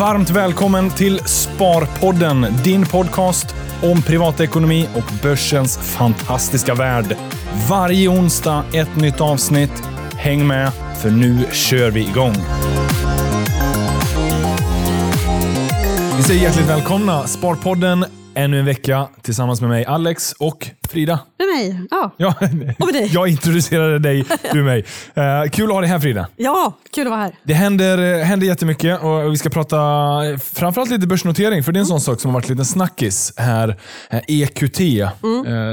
Varmt välkommen till Sparpodden, din podcast om privatekonomi och börsens fantastiska värld. Varje onsdag ett nytt avsnitt. Häng med, för nu kör vi igång. Vi säger hjärtligt välkomna. Sparpodden ännu en vecka tillsammans med mig Alex och Frida. Med mig? Ja. Ja, Och med dig. jag introducerade dig, du mig. Uh, kul att ha dig här Frida. Ja, kul att vara här. Det händer, händer jättemycket och vi ska prata framförallt lite börsnotering, för det är en sån sak som har varit lite snackis här. Eh, EQT, eh,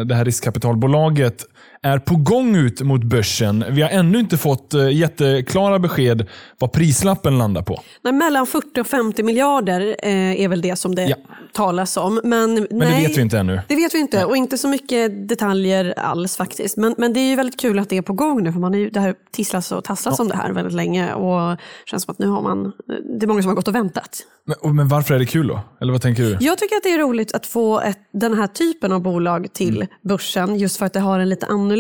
det här riskkapitalbolaget, är på gång ut mot börsen. Vi har ännu inte fått eh, jätteklara besked vad prislappen landar på. Nej, mellan 40 och 50 miljarder eh, är väl det som det Ja. talas om. Men, Men nej, det vet vi inte ännu. Det vet vi inte och inte så mycket detaljer alls faktiskt. Men, men det är ju väldigt kul att det är på gång nu för man är ju, det här tisslas och tasslas om det här väldigt länge och det känns som att nu har man, det är många som har gått och väntat. Men, men varför är det kul då? Eller vad tänker du? Jag tycker att det är roligt att få ett, den här typen av bolag till Mm. börsen just för att det har en lite annorlunda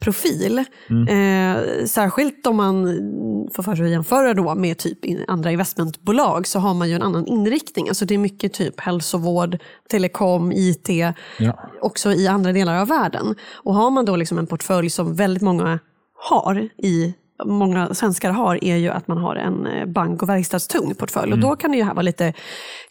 profil. Mm. Eh, särskilt om man får för sig att jämföra då med typ andra investmentbolag så har man ju en annan inriktning. Alltså det är mycket typ hälsovård, telekom, IT, Ja. också i andra delar av världen. Och har man då liksom en portfölj som väldigt många har i många svenskar har är ju att man har en eh, bank och verkstadstung portfölj. Och då kan det ju här vara lite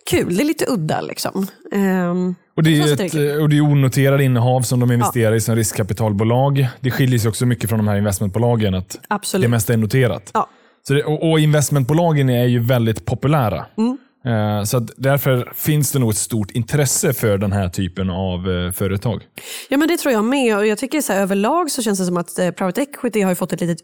kul, det är lite udda liksom. Ehm, Och det, är ett, kul. och det är onoterade innehav som de investerar i som riskkapitalbolag. Det skiljer sig också mycket från de här investmentbolagen att Absolut. det mesta är noterat. Ja. Så det, och, och investmentbolagen är ju väldigt populära. Mm. Eh, Så därför finns det nog ett stort intresse för den här typen av eh, företag. Ja men det tror jag med och jag tycker så här, överlag så känns det som att eh, private equity har fått ett litet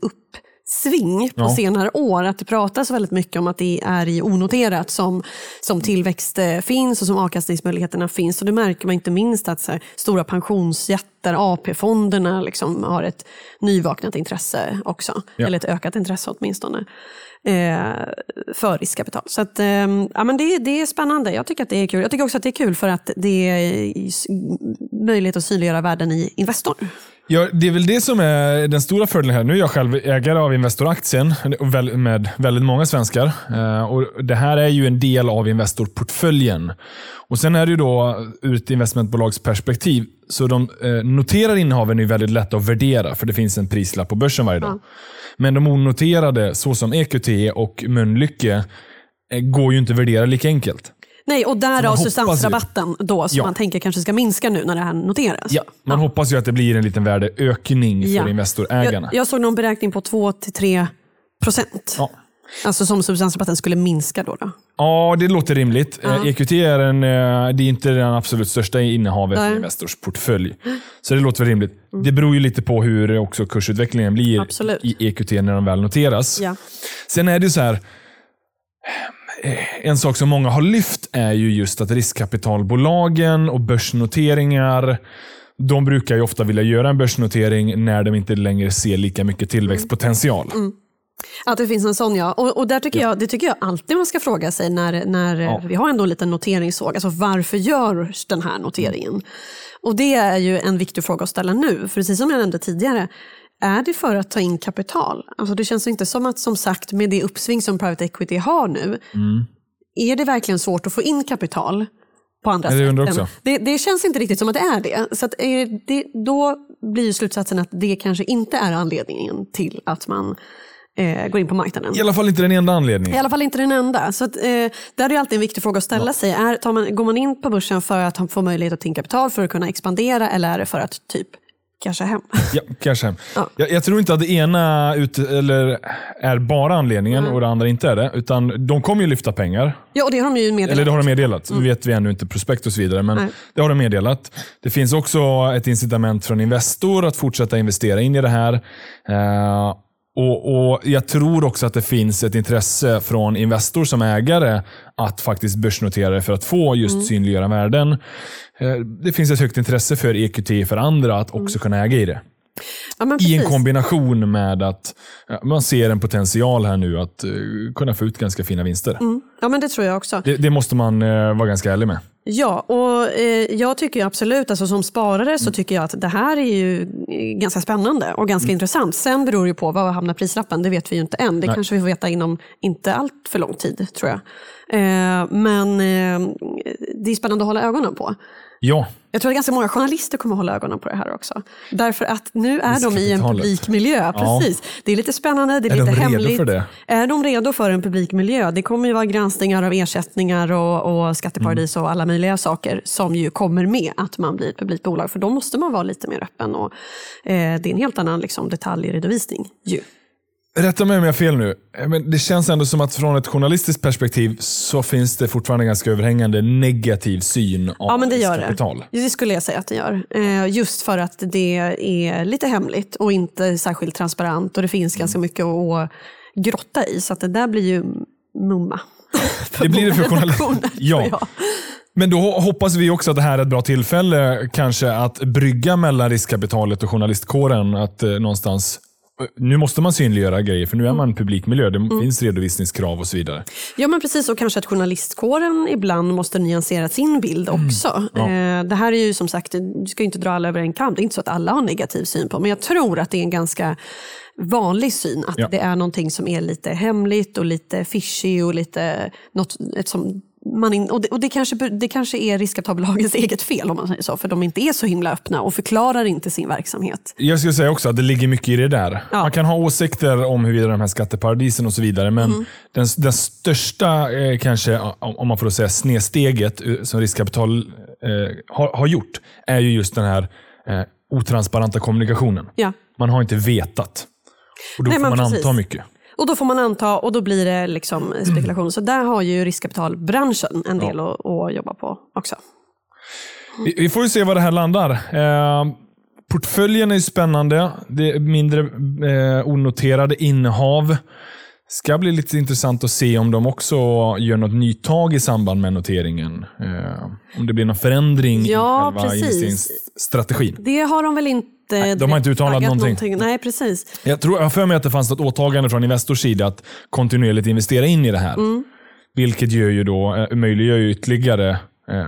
uppsving på Ja. senare år. Att det pratas väldigt mycket om att det är i onoterat som, som tillväxt eh, finns och som avkastningsmöjligheterna finns. Och det märker man inte minst att här, stora pensionsjättar, AP-fonderna liksom har ett nyvaknat intresse också. Ja. Eller ett ökat intresse åtminstone. Eh, för riskkapital. Så att, eh, ja, men det, det är spännande. Jag tycker att det är kul. Jag tycker också att det är kul för att det är möjlighet att synliggöra värden i Investor. Ja, det är väl det som är den stora fördelen här. Nu är jag själv ägare av Investor-aktien med väldigt många svenskar. Eh, Och det här är ju en del av Investor-portföljen. Och Sen är det ju då ur ett investmentbolags perspektiv, så de eh, noterade innehaven är väldigt lätta att värdera, för det finns en prislapp på börsen varje dag. Men de onoterade, såsom EQT och Mölnlycke, eh, går ju inte att värdera lika enkelt. Nej, och därav ju- substansrabatten då som Ja. man tänker kanske ska minska nu när det här noteras. Ja, man hoppas ju att det blir en liten värdeökning för Ja. Investorägarna. Jag, jag såg någon beräkning på 2-3 procent. Ja. Alltså som substansrabatten skulle minska då. då. Ja, det låter rimligt. Eh, EQT är, en, eh, det är inte det absolut största innehavet Nej. i Investors portfölj. Så det låter rimligt. Det beror ju lite på hur också kursutvecklingen blir Absolut. i EQT när de väl noteras. Ja. Sen är det så här. Eh, En sak som många har lyft är ju just att riskkapitalbolagen och börsnoteringar de brukar ju ofta vilja göra en börsnotering när de inte längre ser lika mycket tillväxtpotential. Att det finns en sån ja. Och, och där tycker jag, det tycker jag alltid man ska fråga sig när, när Ja. vi har ändå en liten noteringssåg. Alltså varför görs den här noteringen? Och det är ju en viktig fråga att ställa nu. För precis som jag nämnde tidigare, är det för att ta in kapital? Alltså det känns inte som att, som sagt, med det uppsving som private equity har nu, är det verkligen svårt att få in kapital på andra Ja, sätt? Det, det känns inte riktigt som att det är det. Så är det, då blir slutsatsen att det kanske inte är anledningen till att man eh, går in på marknaden. I alla fall inte den enda anledningen. I alla fall inte den enda. Så att, eh, där är det alltid en viktig fråga att ställa sig. Är, tar man, går man in på börsen för att få möjlighet att ta in kapital för att kunna expandera eller är det för att typ casha hem? Ja, kanske. Ja. Jag, jag tror inte att det ena ut, eller är bara anledningen Mm. och det andra inte är det. Utan de kommer ju lyfta pengar. Ja, och det har de ju meddelat. Eller det har de meddelat. Nu vet vi ännu inte prospekt och så vidare, men Mm. Nej. det har de meddelat. Det finns också ett incitament från Investor att fortsätta investera in i det här. Eh, och, och Jag tror också att det finns ett intresse från Investor som ägare att faktiskt börsnotera det för att få just Mm. synliggöra värden. Eh, Det finns ett högt intresse för EQT för andra att också kunna äga i det. ja, I en kombination med att man ser en potential här nu att eh, kunna få ut ganska fina vinster. Ja, men det tror jag också. Det, det måste man eh, vara ganska ärlig med. Ja, och eh, jag tycker absolut, alltså som sparare så tycker jag att det här är ju ganska spännande och ganska intressant. Sen beror det på, vad hamnar prislappen? Det vet vi ju inte än. Det Nej. kanske vi får veta inom inte allt för lång tid, tror jag. Eh, men eh, det är spännande att hålla ögonen på. Ja, Jag tror att ganska många journalister kommer att hålla ögonen på det här också. Därför att nu är de i en Riskkapitalet. publik miljö. Precis. Det är lite spännande, det är, Är de lite redo hemligt. Är de redo för en publik miljö? Det kommer ju vara granskningar av ersättningar och, och skatteparadis och alla möjliga saker som ju kommer med att man blir ett publikt bolag. För då måste man vara lite mer öppen och eh, det är en helt annan liksom, detaljredovisning. Ju. Rätta mig om jag har fel nu, Eh, men det känns ändå som att från ett journalistiskt perspektiv så finns det fortfarande ganska överhängande negativ syn av Ja, men det gör riskkapital. det. Det skulle jag säga att det gör. Eh, just för att det är lite hemligt och inte särskilt transparent och det finns ganska mycket att grotta i. Så att det där blir ju mumma. Det blir det för journalister. Ja. Men då hoppas vi också att det här är ett bra tillfälle kanske att brygga mellan riskkapitalet och journalistkåren. Att eh, någonstans nu måste man synliggöra grejer för nu är man en publikmiljö. Det Mm. finns redovisningskrav och så vidare. Ja men precis och kanske att journalistkåren ibland måste nyansera sin bild också. Eh, det här är ju som sagt, du ska inte dra alla över en kam. Det är inte så att alla har negativ syn på men jag tror att det är en ganska vanlig syn att Ja. det är någonting som är lite hemligt och lite fishy och lite något som man in, och det, och det, kanske, det kanske är riskkapitalbolagens eget fel om man säger så, för de inte är så himla öppna och förklarar inte sin verksamhet. Jag skulle säga också att det ligger mycket i det där. Ja. Man kan ha åsikter om huruvida de här skatteparadisen och så vidare, men Mm. den, den största, eh, kanske, om man får säga snedsteget eh, som riskkapital eh, har, har gjort, är ju just den här eh, otransparenta kommunikationen. Ja. Man har inte vetat. Och då Nej, får man precis. anta mycket. Och då får man anta och då blir det liksom spekulation. Så där har ju riskkapitalbranschen en del att, att jobba på också. Vi, vi får ju se var det här landar. Eh, portföljen är spännande. Det är mindre eh, onoterade innehav. Ska bli lite intressant att se om de också gör något nytag i samband med noteringen. Eh, om det blir någon förändring Ja, i själva investeringsstrategin. Det har de väl inte Nej, de har inte uttalat flaggat någonting. Nej, precis. Jag, tror, jag har för mig att det fanns ett åtagande från Investors sida att kontinuerligt investera in i det här. Mm. Vilket gör ju då, eh, möjliggör ju ytterligare eh,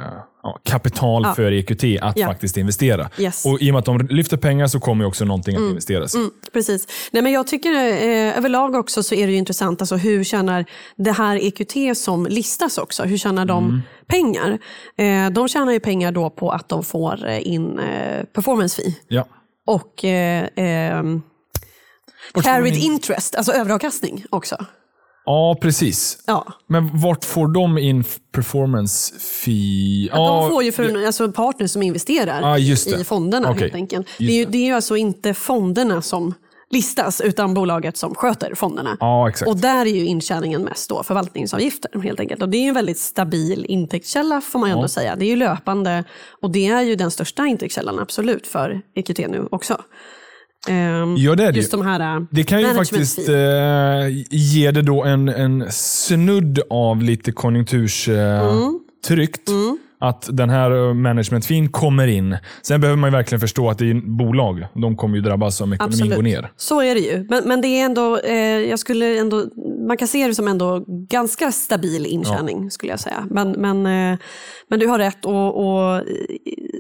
kapital Ja. för EQT att Ja. faktiskt investera. Yes. Och I och med att de lyfter pengar så kommer också någonting att investeras. Mm, precis. Nej, men jag tycker eh, överlag också så är det intressant, alltså hur tjänar det här EQT som listas också, hur tjänar de Mm. pengar? Eh, de tjänar ju pengar då på att de får eh, in eh, performance fee Ja. och eh, ehm, carried interest, alltså överavkastning också. Ja, precis. Ja. Men vart får de in performance fee? De får ju för alltså, partners som investerar Ja, just det. i fonderna Okej. helt enkelt. Det är, ju, det. det är ju alltså inte fonderna som listas utan bolaget som sköter fonderna. Ja. Och där är ju intjäningen mest då förvaltningsavgifter helt enkelt. Och det är en väldigt stabil intäktskälla får man ju ändå säga. Det är ju löpande och det är ju den största intäktskällan absolut för EQT nu också. Ehm, Ja, det är det Just ju. de här äh, Det kan ju faktiskt eh, ge det då en, en snudd av lite konjunkturstryckt. Mm. Att den här managementfin kommer in. Sen behöver man ju verkligen förstå att det är bolag. De kommer ju drabbas om ekonomin Absolut. går ner. Så är det ju. Men, men det är ändå, eh, jag skulle ändå, man kan se det som ändå ganska stabil intjäning skulle jag säga. Men, men, eh, men du har rätt. Och, och, eh,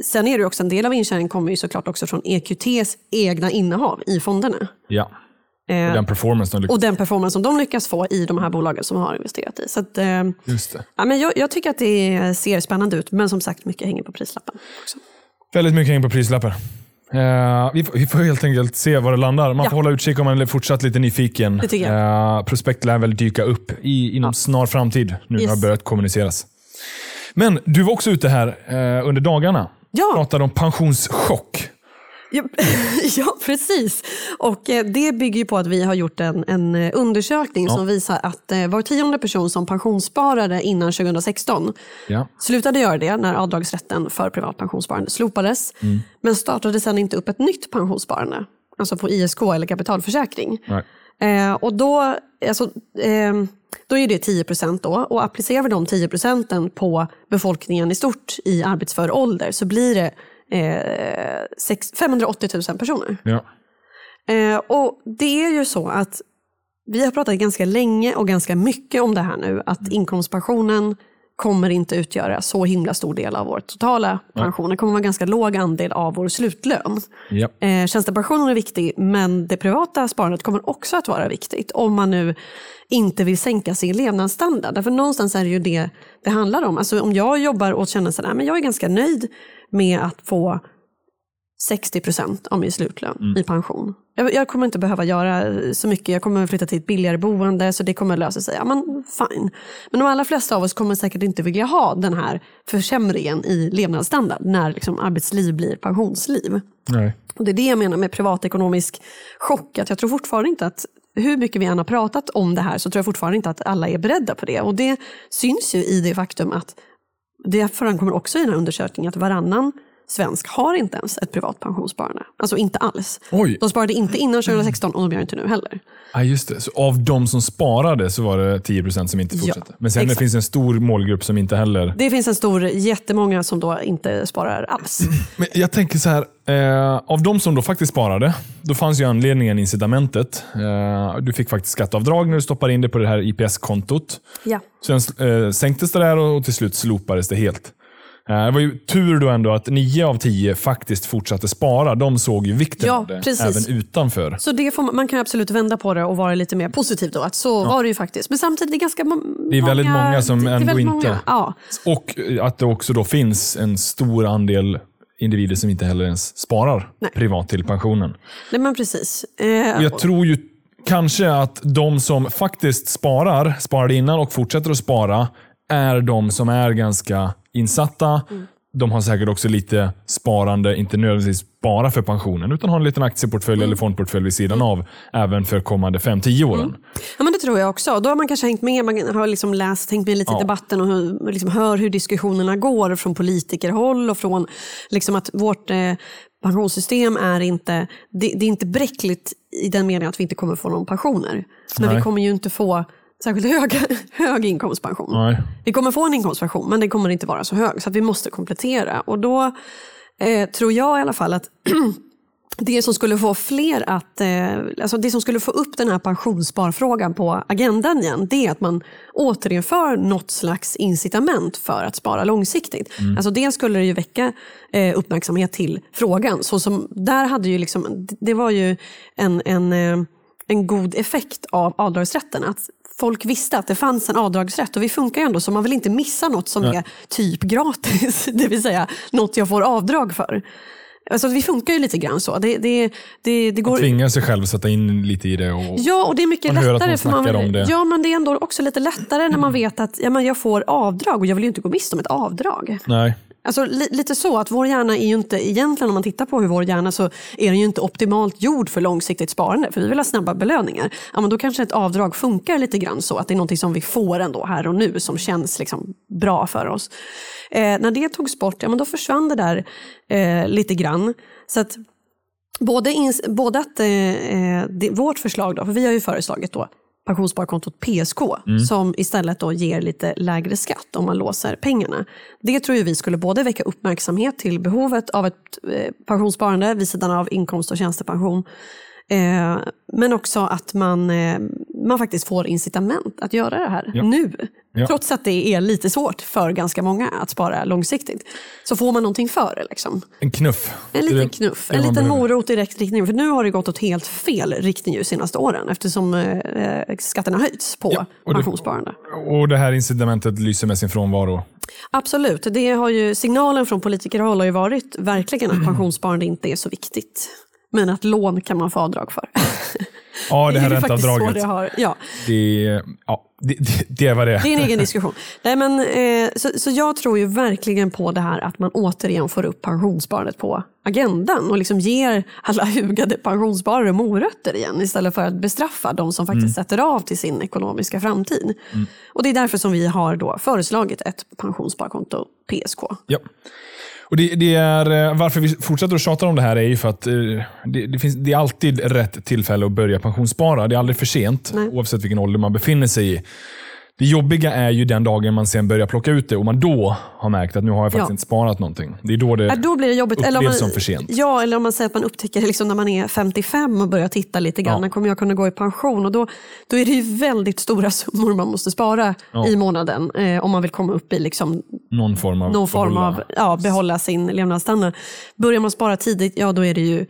sen är det också en del av intjäningen kommer ju såklart också från EQTs egna innehav i fonderna. Ja. Eh, Och den performance de lyckas. och den performance som de lyckas få i de här bolagen som har investerat i. Så att, eh, ja, men jag, jag tycker att det ser spännande ut, men som sagt mycket hänger på prislappen. Också. Väldigt mycket hänger på prislappar. Eh, vi, får, vi får helt enkelt se var det landar. Man Ja. får hålla utkik om man är fortsatt lite nyfiken. Eh, prospekt lär väl dyka upp i, inom snar framtid, nu när det Yes. har börjat kommuniceras. Men du var också ute här eh, under dagarna. Ja. Pratade om pensionschock. Ja, ja, precis. Och eh, det bygger på att vi har gjort en, en eh, undersökning som visar att eh, var tionde person som pensionssparade innan 2016 Ja. slutade göra det när avdragsrätten för privat pensionssparande slopades. Men startade sedan inte upp ett nytt pensionssparande. Alltså på ISK eller kapitalförsäkring. Eh, och då, alltså, eh, då är det 10 procent då. Och applicerar vi de 10 procenten på befolkningen i stort i arbetsför ålder så blir det eh, sex, 580 000 personer. Ja. Eh, och det är ju så att vi har pratat ganska länge och ganska mycket om det här nu, att inkomstpensionen kommer inte utgöra så himla stor del av vår totala pension. Det kommer vara en ganska låg andel av vår slutlön. Ja. Eh, tjänstepensionen är viktig, men det privata sparandet kommer också att vara viktigt om man nu inte vill sänka sin levnadsstandard. Därför någonstans är det ju det det handlar om. Alltså om jag jobbar och känner att jag är ganska nöjd med att få 60 procent av min slutlön Mm. i pension. Jag, jag kommer inte behöva göra så mycket. Jag kommer flytta till ett billigare boende så det kommer lösa sig. Ja, men fine. Men de allra flesta av oss kommer säkert inte vilja ha den här försämringen i levnadsstandard när liksom arbetsliv blir pensionsliv. Nej. Och det är det jag menar med privatekonomisk chock. Att jag tror fortfarande inte att hur mycket vi än har pratat om det här så tror jag fortfarande inte att alla är beredda på det. Och det syns ju i det faktum att det framkommer också i den här undersökningen att varannan svensk har inte ens ett privat pensionssparande. Alltså inte alls. Oj. De sparade inte innan 2016 och de gör inte nu heller. Ja, just det. Så av de som sparade så var det 10% som inte Ja, fortsatte. Men sen det finns en stor målgrupp som inte heller... Det finns en stor, jättemånga som då inte sparar alls. Men jag tänker så här, eh, av de som då faktiskt sparade, då fanns ju anledningen, incitamentet. Eh, du fick faktiskt skatteavdrag när du stoppade in det på det här IPS-kontot. Ja. Sen eh, sänktes det där och till slut slopades det helt. Eh, Det var ju tur då ändå att nio av tio faktiskt fortsatte spara. De såg ju vikten Ja, av det, precis. även utanför. Så det man, man kan absolut vända på det och vara lite mer positiv då. Att så var det ju faktiskt. Men samtidigt det är ganska mo- Det är väldigt många som ändå inte- Många. Ja. Och eh, att det också då finns en stor andel individer som inte heller ens sparar Nej. privat till pensionen. Nej men precis. Eh, Och jag tror ju kanske att de som faktiskt sparar, sparade innan och fortsätter att spara, är de som är ganska insatta. Mm. De har säkert också lite sparande, inte nödvändigtvis bara för pensionen, utan har en liten aktieportfölj Mm. eller fondportfölj vid sidan av, även för kommande 5-10 åren. Ja, men det tror jag också. Då har man kanske hängt med, man har liksom läst, hängt med lite i Ja. debatten och hör, liksom hör hur diskussionerna går från politikerhåll och från liksom att vårt eh, pensionssystem är inte, det, det är inte bräckligt i den meningen att vi inte kommer få någon pensioner. Men Nej. vi kommer ju inte få särskilt hög, hög inkomstpension. Nej. Vi kommer få en inkomstpension men den kommer inte vara så hög så vi måste komplettera. Och då eh, tror jag i alla fall att det som skulle få fler att, eh, alltså det som skulle få upp den här pensionssparfrågan på agendan igen, det är att man återinför något slags incitament för att spara långsiktigt. Alltså det skulle det ju väcka eh, uppmärksamhet till frågan. Så som, där hade ju liksom, det var ju en, en, eh, en god effekt av avdragsrätten. Att folk visste att det fanns en avdragsrätt och vi funkar ju ändå så man vill inte missa något som är typ gratis. Det vill säga något jag får avdrag för. Alltså, vi funkar ju lite grann så. Det, det, det, det går... Tvinga sig själv att sätta in lite i det. Och, Ja, och det är mycket Man hör att lättare. man för man om det. Ja, men det är ändå också lite lättare när man vet att ja, men jag får avdrag och jag vill ju inte gå miste om ett avdrag. Nej. Alltså, li, lite så att vår hjärna är ju inte, egentligen om man tittar på hur vår hjärna så är den ju inte optimalt gjord för långsiktigt sparande. För vi vill ha snabba belöningar. Ja, men då kanske ett avdrag funkar lite grann så att det är något som vi får ändå här och nu som känns liksom bra för oss. Eh, när det togs bort, ja men då försvann det där eh, lite grann. Så att Både, både att eh, eh, det, vårt förslag, då, för vi har ju föreslagit då pensionssparkontot PSK som istället då ger lite lägre skatt om man låser pengarna. Det tror ju vi skulle både väcka uppmärksamhet till behovet av ett eh, pensionssparande vid sidan av inkomst och tjänstepension. Eh, men också att man, eh, man faktiskt får incitament att göra det här Ja. nu. Ja. Trots att det är lite svårt för ganska många att spara långsiktigt. Så får man någonting för det. Liksom. En knuff. En Det liten det- knuff, det en liten morot i rätt riktning. För nu har det gått åt helt fel riktning de senaste åren eftersom eh, skatterna höjts på Ja, och det- pensionssparande. Och det här incitamentet lyser med sin frånvaro. Absolut, det har ju, signalen från politikerhåll har ju varit verkligen att pensionssparande inte är så viktigt. Men att lån kan man få avdrag för. Ja, det här ränteavdraget. det, har, ja, Det, ja, det, det, det är vad det det är en egen diskussion. Nej, men, eh, så, så jag tror ju verkligen på det här att man återigen får upp pensionssparandet på agendan och liksom ger alla hugade pensionssparare morötter igen istället för att bestraffa de som faktiskt sätter av till sin ekonomiska framtid. Och Det är därför som vi har då föreslagit ett pensionssparkonto PSK. Ja. Och det, det är, eh, varför vi fortsätter att tjata om det här är ju för att eh, det, det, finns, det är alltid rätt tillfälle att börja pensionsspara. Det är aldrig för sent, Nej. oavsett vilken ålder man befinner sig i. Det jobbiga är ju den dagen man sen börjar plocka ut det och man då har märkt att nu har jag faktiskt Ja. inte sparat någonting. Det är då det Ja, då blir det jobbigt. upplevs Eller man, som för sent. Ja, eller om man säger att man upptäcker det liksom när man är 55 och börjar titta lite grann. Ja. När kommer jag kunna gå i pension? Och då, då är det ju väldigt stora summor man måste spara Ja. i månaden eh, om man vill komma upp i liksom någon form av någon form behålla. av ja, behålla sin levnadsstandard. Börjar man spara tidigt, ja då är det ju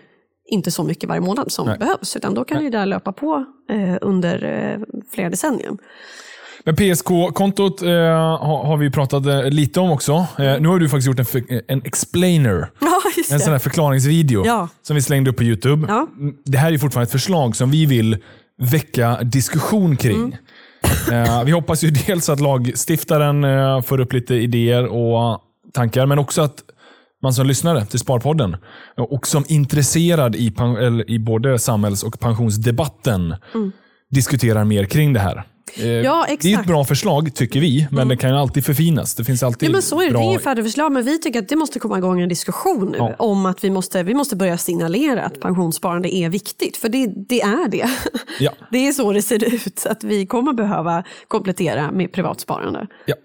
inte så mycket varje månad som Nej. behövs. Utan då kan ju det här löpa på eh, under eh, flera decennier. Men PSK-kontot eh, har, har vi pratat eh, lite om också. Eh, nu har du faktiskt gjort en, för, en explainer. Ja, En sån här förklaringsvideo Ja. som vi slängde upp på Youtube. Ja. Mm, Det här är fortfarande ett förslag som vi vill väcka diskussion kring. Mm. Eh, vi hoppas ju dels att lagstiftaren eh, får upp lite idéer och tankar, men också att man som lyssnare till Sparpodden eh, och som intresserad i, i både samhälls och pensionsdebatten diskuterar mer kring det här. Eh, Mm. Ja, Det är ett exakt. Mm. bra förslag tycker vi, men det kan ju alltid förfinas. Det finns alltid Ja, men så är det. bra... Det är inget färdigt förslag, men vi tycker att det måste komma igång en diskussion nu Ja. om att vi måste, vi måste börja signalera att pensionssparande är viktigt. För det, det är det. Ja. Det är så det ser ut. Att vi kommer behöva komplettera med privatsparande. Ja.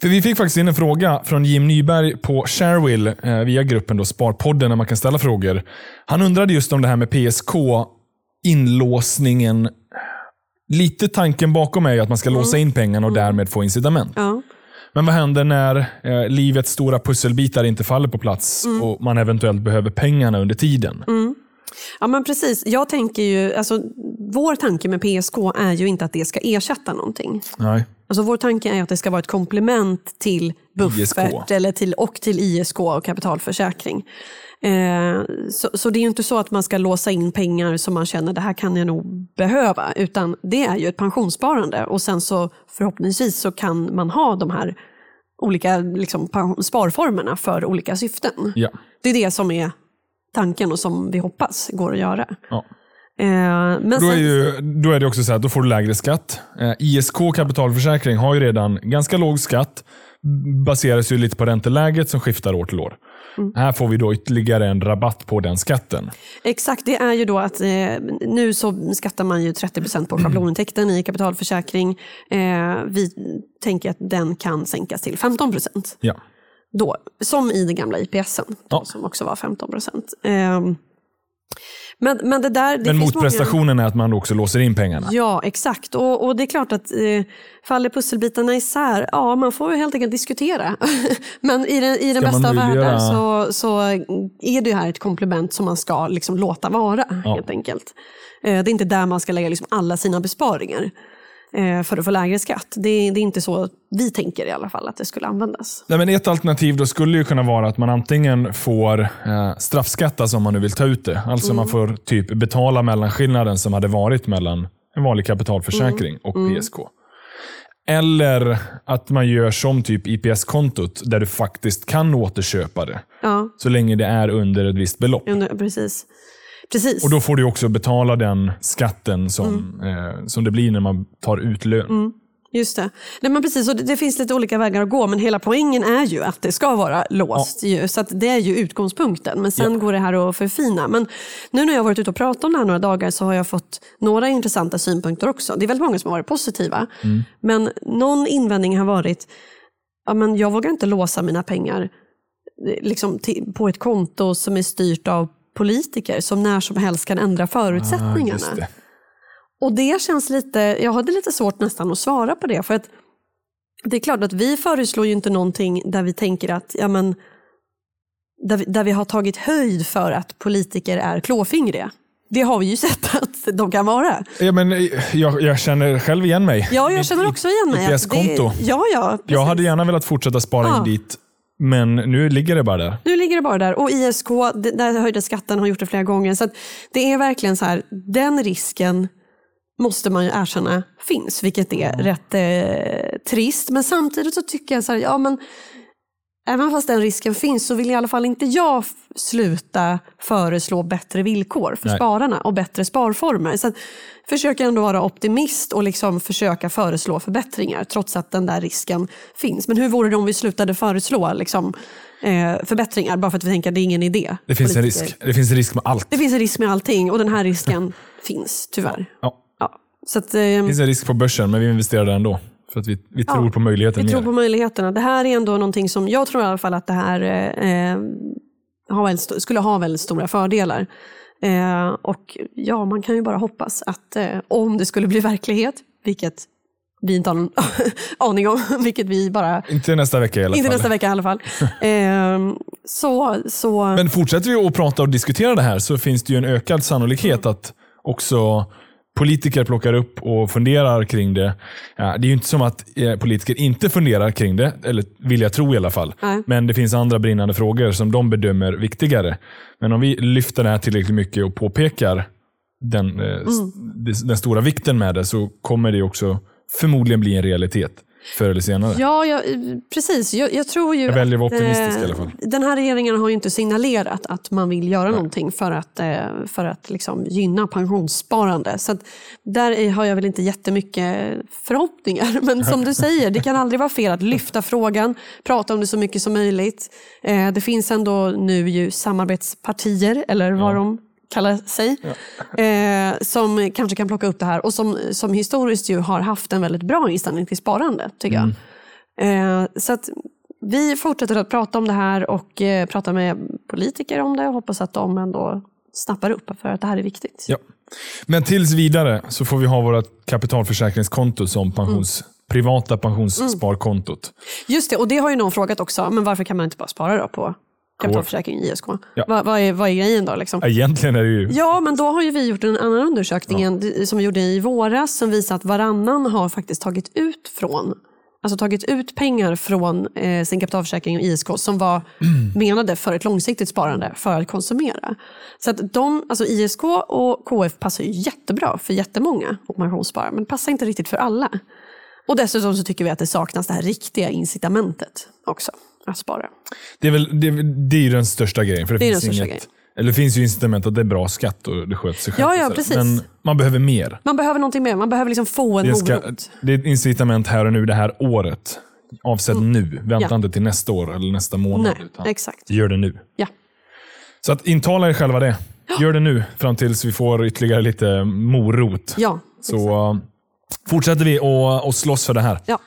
För vi fick faktiskt in en fråga från Jim Nyberg på Sharewill eh, via gruppen då Sparpodden där man kan ställa frågor. Han undrade just om det här med PSK, inlåsningen. Lite tanken bakom är ju att man ska låsa in pengarna och därmed få incitament. Ja. Men vad händer när eh, livets stora pusselbitar inte faller på plats och man eventuellt behöver pengarna under tiden? Ja men precis. Jag tänker ju, alltså, vår tanke med PSK är ju inte att det ska ersätta någonting. Nej. Alltså vår tanke är att det ska vara ett komplement till buffert ISK. eller till, och till ISK och kapitalförsäkring. Eh, så, så det är inte så att man ska låsa in pengar som man känner det här kan jag nog behöva. Utan det är ju ett pensionssparande och sen så förhoppningsvis så kan man ha de här olika liksom, sparformerna för olika syften. Ja. Det är det som är tanken och som vi hoppas går att göra. Ja. Eh, men Då är, ju, då är det också så här, då får du lägre skatt. Eh, ISK kapitalförsäkring har ju redan ganska låg skatt. Baseras ju lite på ränteläget som skiftar år till år. Mm. Här får vi då ytterligare en rabatt på den skatten. Exakt, det är ju då att eh, nu så skattar man ju 30% på schablonintäkten i kapitalförsäkring. Eh, vi tänker att den kan sänkas till 15 Ja. Då, som i den gamla IPSen, Ja. som också var 15 Eh, men, men det där... Det Men finns många- motprestationen är att man också låser in pengarna. Ja, exakt. Och, och det är klart att eh, faller pusselbitarna isär, ja man får ju helt enkelt diskutera. Men i den, i den Ska bästa av världar så, så är det här ett komplement som man ska liksom låta vara Ja. helt enkelt. Eh, det är inte där man ska lägga liksom alla sina besparingar för att få lägre skatt. Det, det är inte så vi tänker i alla fall att det skulle användas. Nej, men ett alternativ då skulle ju kunna vara att man antingen får eh, straffskattas om man nu vill ta ut det. Alltså man får typ betala mellanskillnaden som hade varit mellan en vanlig kapitalförsäkring och PSK. Eller att man gör som typ IPS-kontot där du faktiskt kan återköpa det. Ja, Så länge det är under ett visst belopp. under, precis. Precis. Och Då får du också betala den skatten som, eh, som det blir när man tar ut lön. Just det. Nej, men precis, och det, det finns lite olika vägar att gå, men hela poängen är ju att det ska vara låst. Ju, så det är ju utgångspunkten, men sen går det här att förfina. Men nu när jag varit ute och pratat om det här några dagar så har jag fått några intressanta synpunkter också. Det är väldigt många som har varit positiva. Men någon invändning har varit, ja, men jag vågar inte låsa mina pengar eh, liksom, på ett konto som är styrt av politiker som när som helst kan ändra Ah, förutsättningarna. just det. Och det känns lite, jag hade lite svårt nästan att svara på det. För att det är klart att vi föreslår ju inte någonting där vi tänker att, ja men, där vi, där vi har tagit höjd för att politiker är klåfingriga. Det har vi ju sett att de kan vara. Ja, men, eh, jag, jag känner själv igen mig. Ja, jag känner också igen mig. det- Ja, ja. Precis. Jag hade gärna velat fortsätta spara Ja. in dit, men nu ligger det bara där. Nu ligger det bara där. Och ISK, där höjde skatten, har gjort det flera gånger. Så det är verkligen så här, den risken måste man ju erkänna finns, vilket är rätt eh, trist. Men samtidigt så tycker jag så här, ja men även fast den risken finns så vill i alla fall inte jag sluta föreslå bättre villkor för Nej. spararna och bättre sparformer. Så försöker ändå vara optimist och liksom försöka föreslå förbättringar trots att den där risken finns. Men hur vore det om vi slutade föreslå liksom, eh, förbättringar bara för att vi tänker att det är ingen idé? Det finns en risk. Det finns en risk med allt. Det finns en risk med allting och den här risken finns tyvärr. Ja. Ja. Så att, eh, Det finns en risk på börsen, men vi investerar där ändå. För att vi, vi tror på möjligheten Vi mer. tror på möjligheterna. Det här är ändå någonting som, jag tror i alla fall att det här eh, har väldigt, skulle ha väldigt stora fördelar. Eh, och ja, man kan ju bara hoppas att eh, om det skulle bli verklighet, vilket vi inte har någon aning om, vilket vi bara, Inte nästa vecka i alla inte fall. nästa vecka i alla fall. Eh, så, så Men fortsätter vi att prata och diskutera det här så finns det ju en ökad sannolikhet att också politiker plockar upp och funderar kring det. Ja, det är ju inte som att eh, politiker inte funderar kring det, eller vill jag tro i alla fall. Nej. Men det finns andra brinnande frågor som de bedömer viktigare. Men om vi lyfter det här tillräckligt mycket och påpekar den, eh, det- den stora vikten med det så kommer det också förmodligen bli en realitet förr eller senare. Ja, jag, precis. Jag, jag tror ju Jag väljer att vara att, optimistisk eh, i alla fall. Den här regeringen har ju inte signalerat att man vill göra någonting för att, eh, för att liksom gynna pensionssparande. Så där är- har jag väl inte jättemycket förhoppningar. Men som du säger, det kan aldrig vara fel att lyfta frågan, prata om det så mycket som möjligt. Eh, Det finns ändå nu ju samarbetspartier, eller vad de kallar sig, eh, som kanske kan plocka upp det här och som, som historiskt ju har haft en väldigt bra inställning till sparande, tycker jag. Eh, så att vi fortsätter att prata om det här och eh, prata med politiker om det och hoppas att de ändå snappar upp för att det här är viktigt. Ja. Men tills vidare så får vi ha vårt kapitalförsäkringskonto som pensions, privata pensionssparkontot. Just det, och det har ju någon frågat också, men varför kan man inte bara spara då på kapitalförsäkring ISK? Ja. Vad, vad, är, vad är grejen då? Liksom? Egentligen är det ju... Ja, men då har ju vi gjort en annan undersökning en- som vi gjorde i våras som visar att varannan har faktiskt tagit ut från Alltså tagit ut pengar från eh, sin kapitalförsäkring och ISK som var menade för ett långsiktigt sparande för att konsumera. Så att de, alltså ISK och KF passar ju jättebra för jättemånga och pensionssparare men passar inte riktigt för alla. Och dessutom så tycker vi att det saknas det här riktiga incitamentet också att spara. Det är, väl, det, det är ju den största grejen. För det, Det finns inget. Eller det finns ju incitament att det är bra skatt och det sköter sig självt. Ja, precis. Men man behöver mer. Man behöver någonting mer, man behöver liksom få en Det, ska, morot. det är ett incitament här och nu det här året. Avsätt nu. Vänta Mm. Ja. inte till nästa år eller nästa månad. Nej, utan exakt. Gör det nu. Ja. Så att intala er själva det. Gör det nu fram tills vi får ytterligare lite morot. Ja, Så uh, fortsätter vi att slåss för det här. ja.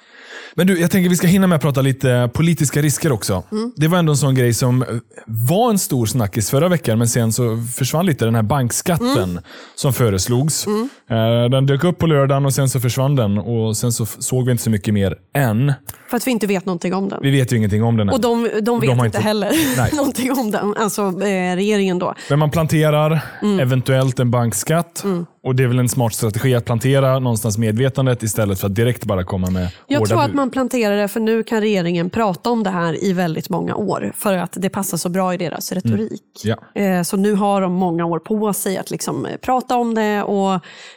Men du, jag tänker vi ska hinna med att prata lite politiska risker också. Mm. Det var ändå en sån grej som eh, var en stor snackis förra veckan, men sen så försvann lite den här bankskatten Mm. som föreslogs. Eh, Den dök upp på lördagen och sen så försvann den och sen så såg vi inte så mycket mer än. För att vi inte vet någonting om den. Vi vet ju ingenting om den än. Och de, de vet de inte inte- heller Nej. någonting om den, alltså eh, regeringen då. Men man planterar Mm. eventuellt en bankskatt. Och Det är väl en smart strategi att plantera någonstans medvetandet istället för att direkt bara komma med Jag hårda tror att bud. man planterar det för nu kan regeringen prata om det här i väldigt många år för att det passar så bra i deras retorik. Mm. Ja. Eh, Så nu har de många år på sig att liksom eh, prata om det och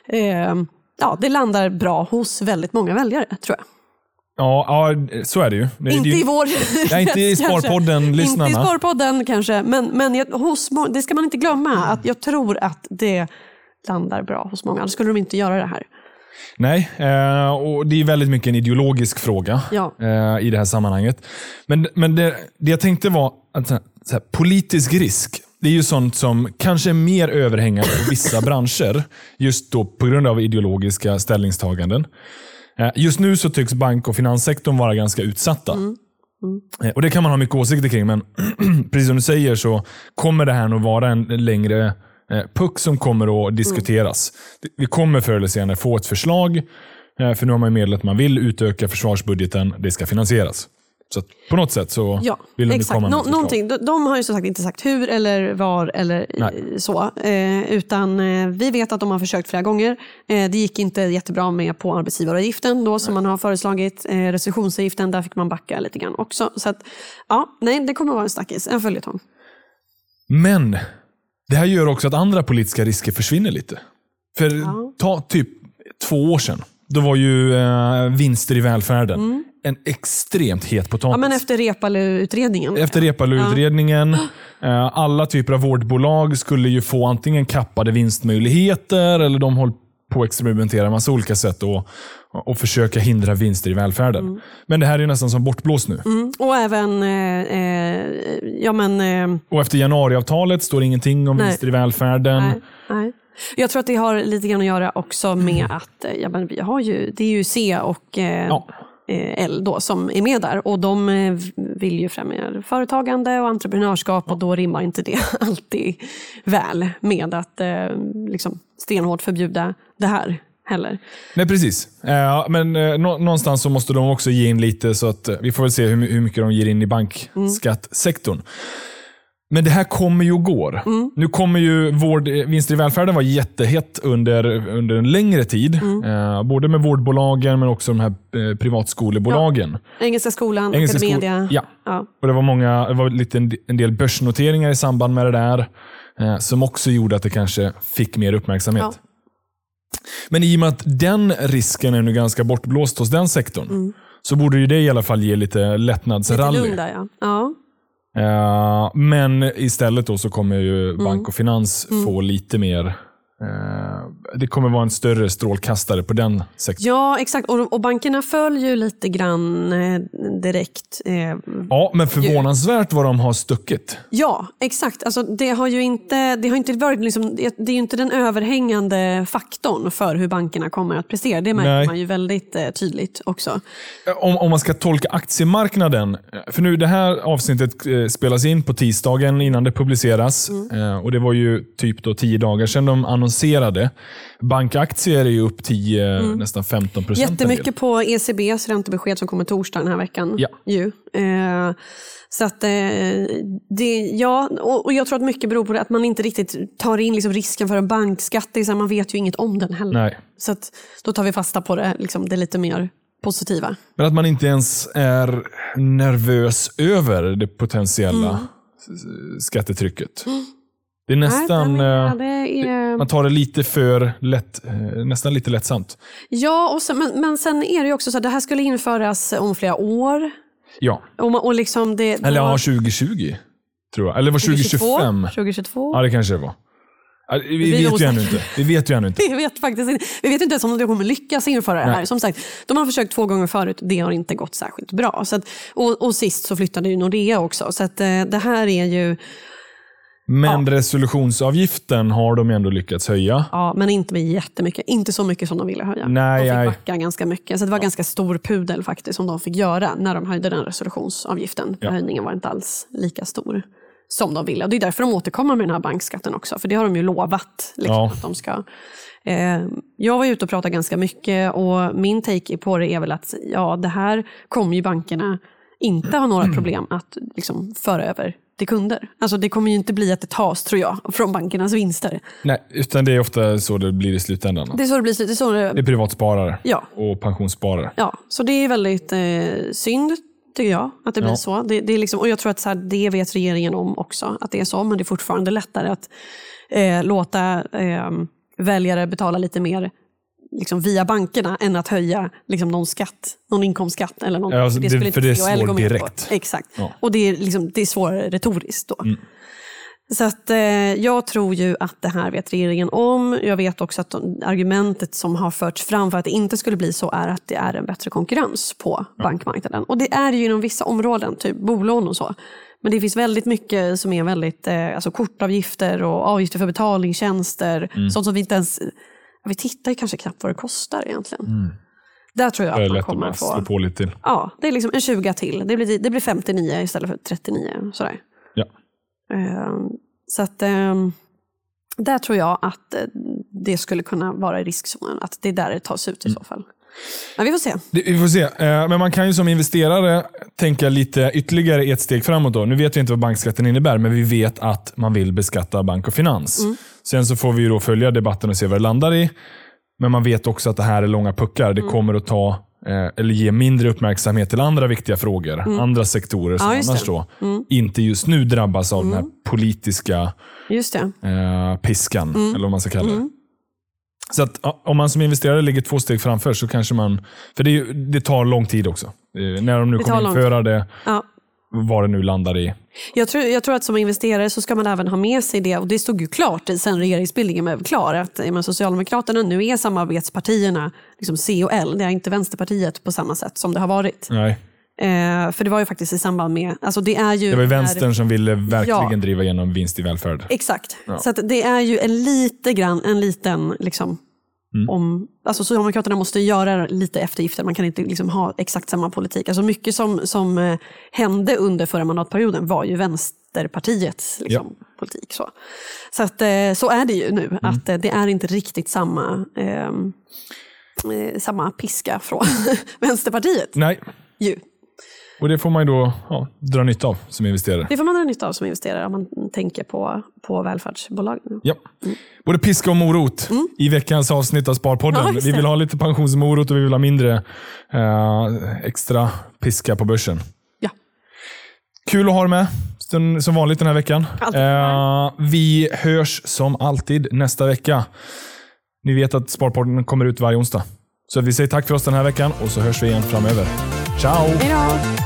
eh, ja, det landar bra hos väldigt många väljare tror jag. Ja, ja, så är det ju. Det, Inte det, i vår Nej, inte i krets kanske. Sparpodden-lyssnarna. Inte i Sparpodden kanske, men, men hos, det ska man inte glömma. Att jag tror att det landar bra hos många. Annars skulle de inte göra det här. Nej, eh, och det är väldigt mycket en ideologisk fråga Ja. eh, i det här sammanhanget. Men, men det, det jag tänkte var att här, politisk risk, det är ju sånt som kanske är mer överhängande i vissa branscher, just då på grund av ideologiska ställningstaganden. Eh, just nu så tycks bank och finanssektorn vara ganska utsatta. Eh, Och Det kan man ha mycket åsikter kring, men precis som du säger så kommer det här nog vara en längre puck som kommer att diskuteras. Det- Vi kommer förr eller senare få ett förslag, eh, för nu har man meddelat att man vill utöka försvarsbudgeten. Det ska finansieras. Så på något sätt så Ja, vill de komma med Nå- någonting. De, de har ju som sagt inte sagt hur eller var eller eh, Nej. så. Eh, utan eh, vi vet att de har försökt flera gånger. Eh, det gick inte jättebra med på arbetsgivaravgiften då som man har föreslagit. Eh, restitutionsavgiften, där fick man backa lite grann också. Så att, ja, nej, det kommer att vara en snackis, en följetong. Men det här gör också att andra politiska risker försvinner lite. För Ja. ta typ två år sedan. Då var ju eh, vinster i välfärden en extremt het potatis. Mm. Ja, men efter Reepalu-utredningen. Efter Reepalu-utredningen, eh, alla typer av vårdbolag skulle ju få antingen kappade vinstmöjligheter eller de höll på att experimentera massa olika sätt och, och försöka hindra vinster i välfärden. Men det här är nästan som bortblåst nu. Mm. Och även, eh, eh, ja men, eh, Och efter januariavtalet står det ingenting om Nej. vinster i välfärden. nej, nej. Jag tror att det har lite grann att göra också med att eh, ja, men vi har ju, det är ju C och eh, Ja. L då, som är med där. Och de vill ju främja företagande och entreprenörskap och då rimmar inte det alltid väl med att liksom stenhårt förbjuda det här heller. Nej, precis. Eh, men eh, nå- någonstans så måste de också ge in lite, så att eh, vi får väl se hur, hur mycket de ger in i bankskattsektorn. Men det här kommer ju och går. Nu kommer ju vård, eh, vinster i välfärden vara jättehett under, under en längre tid. Eh, både med vårdbolagen men också de här eh, privatskolebolagen. Engelska skolan, Engelska Academedia. Ja. Ja. Och det var, många, det var lite en, en del börsnoteringar i samband med det där. Eh, som också gjorde att det kanske fick mer uppmärksamhet. Ja. Men i och med att den risken är nu ganska bortblåst hos den sektorn, så borde ju det i alla fall ge lite Lite lättnadsrally. lugn där ja. ja. Eh, men istället då så kommer ju bank och finans få lite mer det kommer vara en större strålkastare på den sektorn. Ja, exakt. Och, och bankerna följer ju lite grann eh, direkt. Eh, Ja, men förvånansvärt vad de har stuckit. ja, exakt. Alltså, det har ju inte, det har inte varit liksom, det det är ju inte den överhängande faktorn för hur bankerna kommer att prestera. Det märker Nej. man ju väldigt eh, tydligt också. Om, om man ska tolka aktiemarknaden. För nu det här avsnittet eh, spelas in på tisdagen innan det publiceras. Eh, och Det var ju typ då tio dagar sedan de annonserade. Bankaktier är ju upp 10, nästan 15 procent. Jättemycket på ECBs räntebesked som kommer torsdag den här veckan. Ja. Ju. Eh, så att, eh, det, ja, och, och jag tror att mycket beror på det, att man inte riktigt tar in liksom risken för en bankskatt. Det är så här, man vet ju inget om den heller. Nej. Så att, då tar vi fasta på det, liksom, det lite mer positiva. Men att man inte ens är nervös över det potentiella s- skattetrycket. Det är nästan... Nej, eh, det är, Man tar det lite för lätt, eh, nästan lite lättsamt. ja, och sen, men, men sen är det ju också så att det här skulle införas om flera år. Ja. Och, och liksom det, Eller ja, 2020. Tror jag. Eller var 2025? 2022. Ja, det kanske det var. Vi, vet ju ännu inte. Vi vet ju ännu inte. Vi vet faktiskt inte. Vi vet inte ens om de kommer lyckas införa det här. Som sagt, de har försökt två gånger förut. Det har inte gått särskilt bra. Så att, och, och sist så flyttade ju Nordea också. Så att, eh, det här är ju, Men resolutionsavgiften har de ändå lyckats höja. ja, men inte med jättemycket. Inte så mycket som de ville höja. Nej, de fick nej. backa ganska mycket. Så det var ganska stor pudel faktiskt som de fick göra när de höjde den resolutionsavgiften. Ja. Höjningen var inte alls lika stor som de ville. Och det är därför de återkommer med den här bankskatten också. För det har de ju lovat. Liksom, Ja. att de ska. Eh, jag var ute och pratade ganska mycket och min take på det är väl att ja, det här kommer ju bankerna inte ha några problem att liksom, föra över till kunder. Alltså det kommer ju inte bli att det tas, tror jag, från bankernas vinster. Nej, utan det är ofta så det blir i slutändan. Det är så det blir. Det är så det, Det är privatsparare ja, och pensionssparare. Ja, så det är väldigt eh, synd, tycker jag, att det blir Ja. så. Det, det är liksom, och jag tror att så här, det vet regeringen om också, att det är så. Men det är fortfarande lättare att eh, låta eh, väljare betala lite mer liksom, via bankerna än att höja liksom, någon skatt, någon inkomstskatt. Eller någon, Ja, alltså, det- skulle för inte det med på. direkt. Exakt. Ja. Mm. Och det är, liksom, det är svårare retoriskt då. Så att, eh, jag tror ju att det här vet regeringen om. Jag vet också att de, argumentet som har förts fram för att det inte skulle bli så är att det är en bättre konkurrens på bankmarknaden. Och det är det ju inom vissa områden, typ bolån och så. Men det finns väldigt mycket som är väldigt, eh, alltså kortavgifter och avgifter för betalningstjänster. Mm. Sånt som vi inte ens, vi tittar kanske knappt vad det kostar egentligen. Där tror jag att man att kommer bara få... på lite till. Ja, det är liksom en 20 till. Det blir, det blir 59 istället för 39. Sådär. Ja. Ehm, Så att ehm, där tror jag att eh, det skulle kunna vara i riskzonen. Att det är där det tas ut i Mm. så fall. Men vi får se. Det, vi får se. Eh, Men man kan ju som investerare tänka lite ytterligare ett steg framåt. Då. Nu vet vi inte vad bankskatten innebär, men vi vet att man vill beskatta bank och finans. Sen så får vi ju då följa debatten och se vad det landar i. Men man vet också att det här är långa puckar. Det kommer att ta eh, eller ge mindre uppmärksamhet till andra viktiga frågor. Andra sektorer som Ja, annars då inte just nu drabbas av den här politiska Just det. eh, piskan, eller vad man ska kalla det. Så att, om man som investerare ligger två steg framför så kanske man... För det, det tar lång tid också. Eh, när de nu kommer införa det. Ja. Vad det nu landar i. Jag tror, jag tror att som investerare så ska man även ha med sig det, och det stod ju klart sen regeringsbildningen blev klar, att men Socialdemokraterna nu är samarbetspartierna liksom C och L, det är inte Vänsterpartiet på samma sätt som det har varit. Nej. Eh, för det var ju faktiskt i samband med... Alltså det, är ju Det var ju vänstern som ville verkligen Ja. driva igenom vinst i välfärd. Exakt. Så att det är ju en lite grann, en liten liksom, Mm. om, alltså Socialdemokraterna måste göra lite eftergifter, man kan inte liksom ha exakt samma politik. Alltså mycket som, som eh, hände under förra mandatperioden var ju Vänsterpartiets liksom, politik. Så, så, att, eh, så är det ju nu, Mm. att eh, det är inte riktigt samma, ehm, eh, samma piska från Vänsterpartiet. Nej, Ju. Och det får man då ja, dra nytta av som investerare. Det får man dra nytta av som investerare om man tänker på, på välfärdsbolag. Ja. Både piska och morot i veckans avsnitt av Sparpodden. Ja, vi vill ha lite pensionsmorot och vi vill ha mindre eh, extra piska på börsen. Ja. Kul att ha dig med som, vanligt den här veckan. Eh, vi hörs som alltid nästa vecka. Ni vet att Sparpodden kommer ut varje onsdag. Så vi säger tack för oss den här veckan och så hörs vi igen framöver. Ciao! Hej då!